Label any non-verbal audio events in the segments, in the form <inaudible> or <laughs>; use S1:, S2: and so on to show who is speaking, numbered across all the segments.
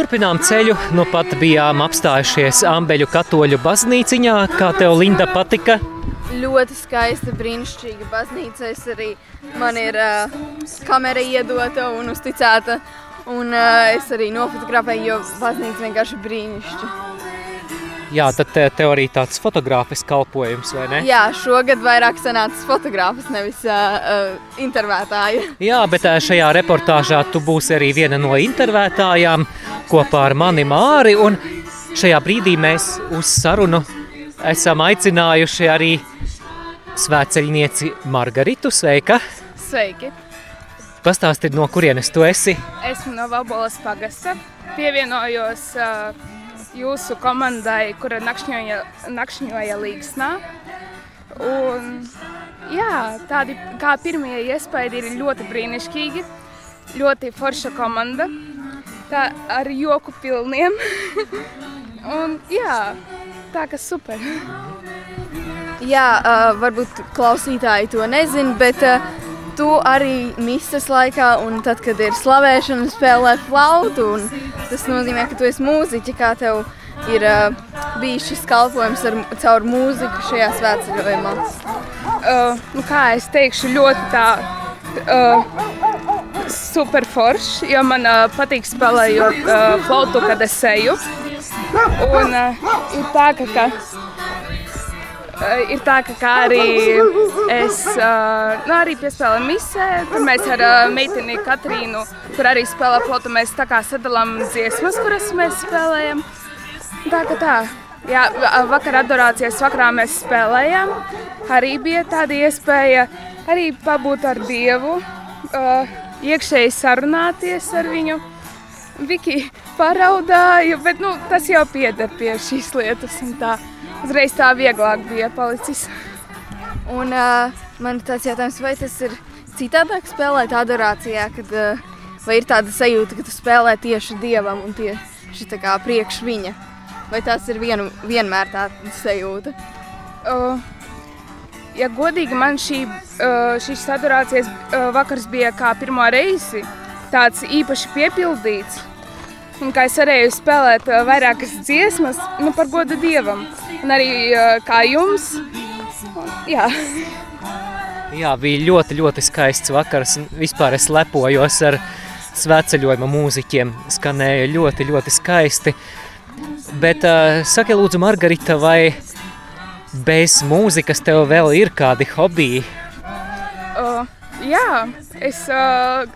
S1: Turpinām ceļu, nu pat bijām apstājušies Ambeļu katoļu baznīciņā. Kā tev, Linda, patika?
S2: Ļoti skaista, brīnišķīga baznīca. Es arī man ir uh, kamera iedota un uzticēta. Un uh, es arī nofotografēju, jo baznīca vienkārši brīnišķīga.
S1: Jā, tad tev arī tāds fotogrāfisks kalpojums, vai ne?
S2: Jā, šogad vairāk sanācis fotogrāfs, nevis uh, intervētāja.
S1: Jā, bet šajā reportāžā tu būsi arī viena no intervētājām kopā ar mani Māri. Un šajā brīdī mēs uz sarunu esam aicinājuši arī svētceļnieci Margaritu. Sveika!
S3: Sveiki!
S1: Pastāstiet, no kurienes tu esi?
S3: Esmu no Vabolas pagasta. Pievienojos uh, jūsu komandai, kura nakšņoja, nakšņoja līgsnā. Un, jā, tādi kā pirmie iespaidi ir ļoti brīnišķīgi. Ļoti forša komanda. Tā ar joku pilniem. <laughs> Un, jā, tā kā super.
S2: Jā, uh, varbūt klausītāji to nezina, bet uh, tu arī misijas laikā, un tad, kad ir slavēšana, spēlē flautu. Tas nozīmē, ka tu esi mūziķis, kā tev ir uh, bijis šis kalpojums ar, caur mūziku šajā svētceļojumā.
S3: Uh, nu kā es teikšu, ļoti tā. Uh, super forši, jo man uh, patīk spēlējot uh, flautu, kad es eju. Un uh, ir tā, ka, ka ir tā, ka arī es nu, arī piespēlēju misē. Tur mēs ar meiteni Katrīnu, kur arī spēlē flotu, mēs tā kā sadalām dziesmas, kuras mēs spēlējam. Tā kā tā. Jā, vakar adorācijas vakarā mēs spēlējām. Arī bija tāda iespēja arī pabūt ar Dievu, iekšēji sarunāties ar viņu. Viki paraudāju, bet nu, tas jau pieder pie šīs lietas. Tā uzreiz tā vieglāk bija palicis.
S2: Un uh, man tāds jautājums, vai tas ir citādāk spēlēt adorācijā, kad uh, vai ir tāda sajūta, ka tu spēlē tieši Dievam un tieši tā kā priekš viņa? Vai tas ir vienu, vienmēr tāda sajūta?
S3: Uh, ja godīgi, man šī, uh, šīs adorācijas uh, vakars bija kā pirmo reizi tāds īpaši piepildīts. Un kā es varēju spēlēt uh, vairākas dziesmas nu, par godu dievam, un arī kā jums. Jā.
S1: Jā, bija ļoti, ļoti skaists vakars. Vispār es lepojos ar svētceļojuma mūziķiem. Skanēja ļoti, ļoti skaisti. Bet uh, saki, lūdzu, Margarita, vai bez mūzikas tev vēl ir kādi hobiji?
S3: Uh, jā, es, uh,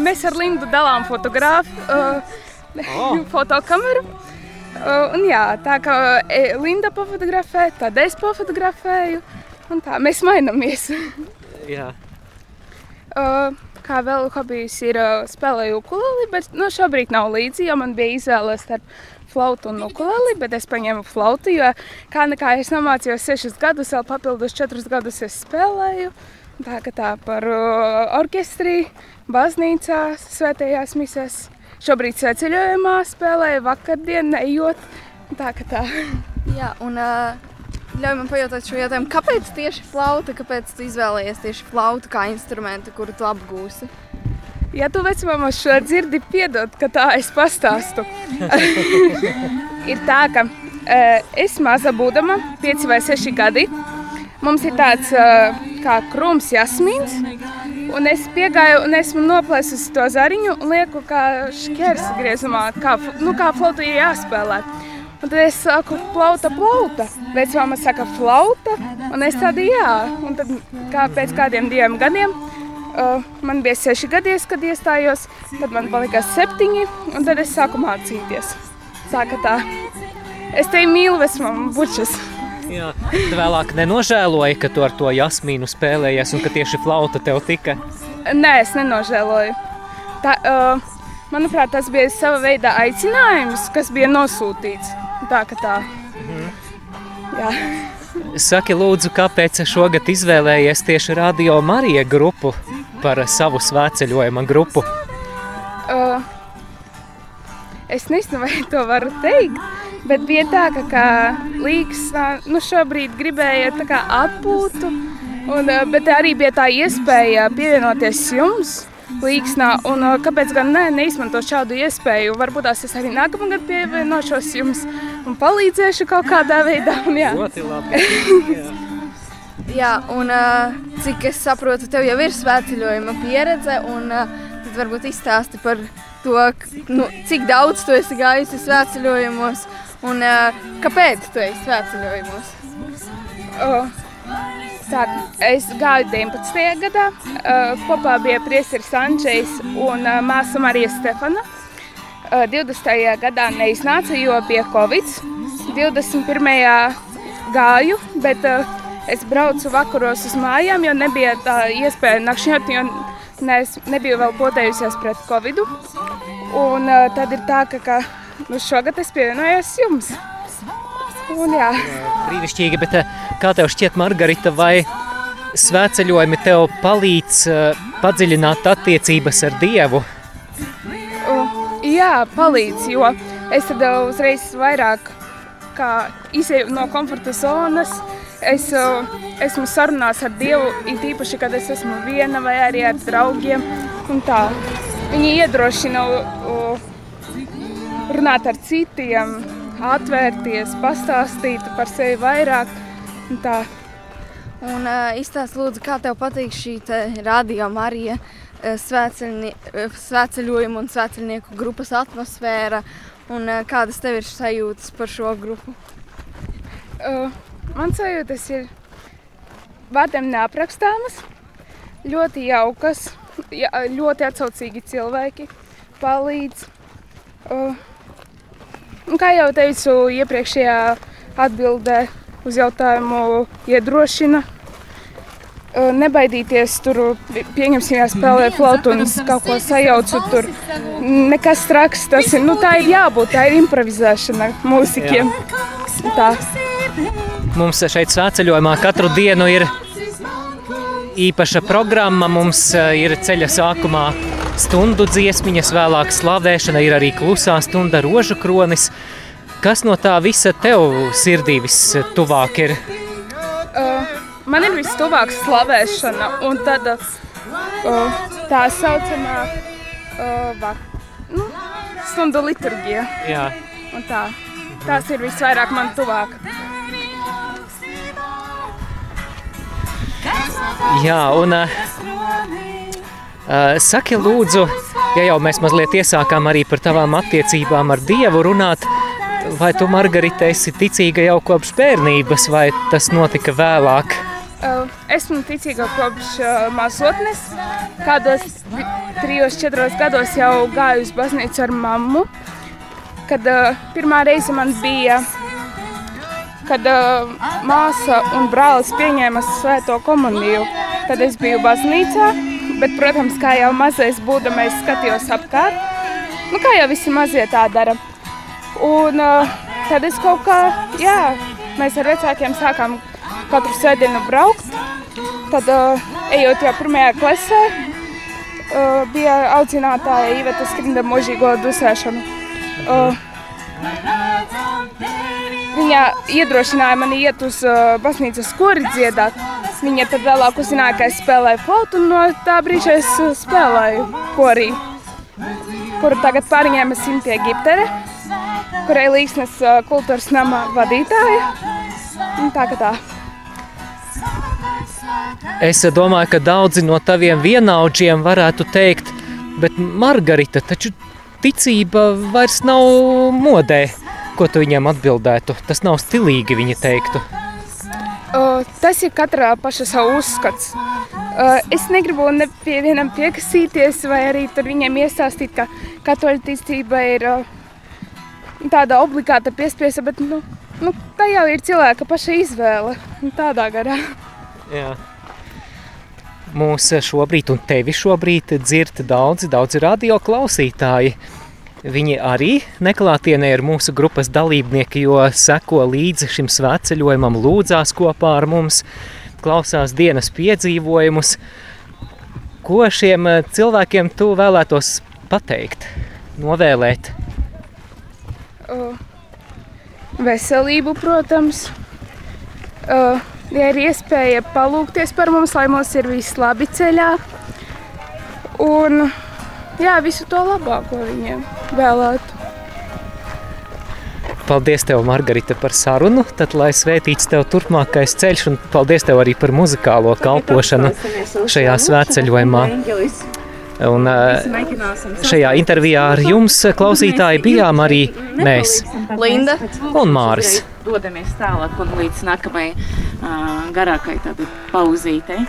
S3: mēs ar Lindu dalām fotogrāfu. Uh, <laughs> oh. fotokameru. Uh, un jā, tā kā e, Linda pofotografē, tad es pofotografēju. Un tā mēs mainamies.
S1: jā.
S3: Uh, kā vēl hobijs ir spēlēju ukuleli, bet nu, šobrīd nav līdzi, jo man bija izvēle starp flautu un ukuleli, bet es paņēmu flautu, jo kā nekā es nomācījos sešus gadus, vēl papildus četrus gadus es spēlēju. Tā kā tā par orķestrī, baznīcā, svētajās misēs. Šobrīd ceļojumā spēlēju vakardienu, ejot. Tā kā tā.
S2: Jā, un uh, ļauj man pajautāt šo jautājumu. Kāpēc tieši flauta? Kāpēc tu izvēlējies tieši flautu kā instrumentu, kuru tu apgūsi?
S3: Ja tu vecmāmā šo dzirdi, piedod, ka tā es pastāstu. <laughs> ir tā, ka uh, es maza būdama, 5 vai 6 gadi, mums ir tāds uh, kā krūms jasmīns, Un es piegāju un esmu noplēsusi to zariņu un lieku kā šķērsi griezumā, kā, nu, kā flauta ir jāspēlē. Un tad es saku, plauta, plauta. Vecmāma saka, flauta, un es tādu jā. Un tad kā pēc kādiem diviem gadiem, uh, man bija seši gadies, kad iestājos, tad man palika septiņi, un tad es sāku mācīties. Tā kā tā. Es tevi mīlu, vecmāma, bučas.
S1: Jā, tu vēlāk nenožēloji, ka tu ar to jasmīnu spēlējies un ka tieši flauta tev tika?
S3: Nē, es nenožēloju. Tā, uh, manuprāt, tas bija sava veida aicinājums, kas bija nosūtīts. Tā kā tā. Mhm. Jā.
S1: Saki, lūdzu, kāpēc šogad izvēlējies tieši Radio Marija grupu par savu svētceļojuma grupu?
S3: Uh, es nezinu, vai to varu teikt. Bet bija tā, ka, ka Līgas nu, šobrīd gribēja atpūtu, un, bet arī bija tā iespēja pievienoties jums. līksnā. Un, kāpēc gan ne, neizmantot šādu iespēju? Varbūt tās es arī nākamā gada pievienošos jums un palīdzēšu kaut kādā veidā. Jā.
S1: Ļoti labi. Jā. <laughs>
S2: Jā, un cik es saprotu, tev jau ir svētceļojuma pieredze, un tad varbūt izstāsti par to, nu, cik daudz tu esi gājusi svētceļojumos, un uh, kāpēc tu esi svētceļojumos.
S3: Uh, tā, es gāju 19. gadā. Uh, kopā bija Priesteris Andrzejs un uh, māsa Marija Stefana. Uh, 20. gadā neiznāca, jo bija Covid. 21. gāju, bet uh, es braucu vakaros uz mājām, jo nebija tā iespēja nakšņot, jo ne, nebiju vēl potējusies pret Covid. Un uh, tad ir tā, ka, ka nu, šogad es pievienojos jums. Un, jā.
S1: Brīnišķīgi, bet eh, kā tev šķiet, Margarita, vai svētceļojumi tev palīdz eh, padziļināt attiecības ar Dievu?
S3: Jā, palīdz, jo es tad uh, uzreiz vairāk kā izēju no komforta zonas. Es esmu sarunās ar Dievu, it īpaši, kad es esmu viena vai arī ar draugiem. un tā. Viņi iedrošina runāt ar citiem, atvērties, pastāstīt par sevi vairāk. un Tā.
S2: Un uh, izstāst lūdzu, kā tev patīk šī radio Marija uh, svētceļojuma un svētceļnieku grupas atmosfēra, un kādas tev ir sajūtas par šo grupu?
S3: Uh, man sajūtas ir vārdiem neaprakstāmas, ļoti jaukas, ja, ļoti atsaucīgi cilvēki, palīdz. Uh, un kā jau teicu iepriekšējā atbildē uz jautājumu, iedrošina. Uh, Nebaidīties tur, pie- pieņemsim, ja spēlē flautu un kaut ko sajaucu. Tur nekas traks, tas ir, nu, tā ir jābūt, tā ir improvizēšana mūzikiem. Tā.
S1: Mums šeit svētceļojumā katru dienu ir īpaša programma. Mums eh, ir ceļa sākumā stundu dziesmiņas, vēlāk slavēšana, ir arī klusā stunda rožu kronis. Kas no tā visa tev sirdī vistuvāk ir?
S3: Uh, man ir vistuvāk slavēšana, un tad uh, tā saucamā uh, va, nu, stundu liturģija.
S1: Jā.
S3: un Tā. Tās ir visvairāk man tuvāk.
S1: Jā, un uh, saki, lūdzu, ja jau mēs mazliet iesākām arī par tavām attiecībām ar Dievu runāt, vai tu, Margarita, esi ticīga jau kopš bērnības, vai tas notika vēlāk?
S3: Esmu ticīga kopš mazotnes. Kādos trijos, četros gados jau gāju uz baznīcu ar mammu. Kad pirmā reize man bija, kad uh, māsa un brālis pieņēma svēto komuniju, tad es biju baznīcā. Bet, protams, kā jau mazais būdams, es skatījos apkārt. Nu, kā jau visi mazie tā dara. Un uh, tad es kaut kā, jā, mēs ar vecākiem sākām katru sēdienu braukt. Tad, uh, ejot jau pirmajā klasē, uh, bija audzinātāja Iveta Skrinda mūžīgo dusēšanu. Uh, viņa iedrošināja mani iet uz uh, baznīcas skori dziedāt. Viņa tad vēlāk uzzināja, ka es spēlēju flautu, un no tā brīža es uh, spēlēju korī, kuru tagad pārņēma Simtie Giptere, kurai līksnes uh, kultūras nama vadītāja. Un tā kā tā.
S1: Es domāju, ka daudzi no taviem vienaudžiem varētu teikt, bet Margarita, taču ticība vairs nav modē. Ko tu viņiem atbildētu? Tas nav stilīgi, viņa teiktu.
S3: Uh, tas ir katra paša savu uzskats. Uh, es negribu ne pie vienam piekasīties, vai arī tur viņiem iestāstīt, ka katoļu ticība ir uh, tāda obligāta piespiesta, bet nu, nu, tā jau ir cilvēka paša izvēle. un Tādā garā.
S1: Jā. Mūs šobrīd, un tevi šobrīd, dzird daudzi, daudzi radio klausītāji. Viņi arī neklātienē ir mūsu grupas dalībnieki, jo seko līdzi šim svētceļojumam, lūdzās kopā ar mums, klausās dienas piedzīvojumus. Ko šiem eh, cilvēkiem tu vēlētos pateikt, novēlēt?
S3: Uh, veselību, protams. Uh, ja ir iespēja palūkties par mums, lai mums ir viss labi ceļā. Un jā, visu to labāko viņiem vēlētu.
S1: Paldies, tev, Margarita, par sarunu. Tad, lai svētīts tev turpmākais ceļš, un paldies tev arī par muzikālo kalpošanu šajā svētceļojumā. Un šajā intervijā ar jums, klausītāji, bijām arī mēs,
S2: Linda
S1: un Māris.
S4: Dodamies tālāk un līdz nākamajai garākai tādai pauzītei.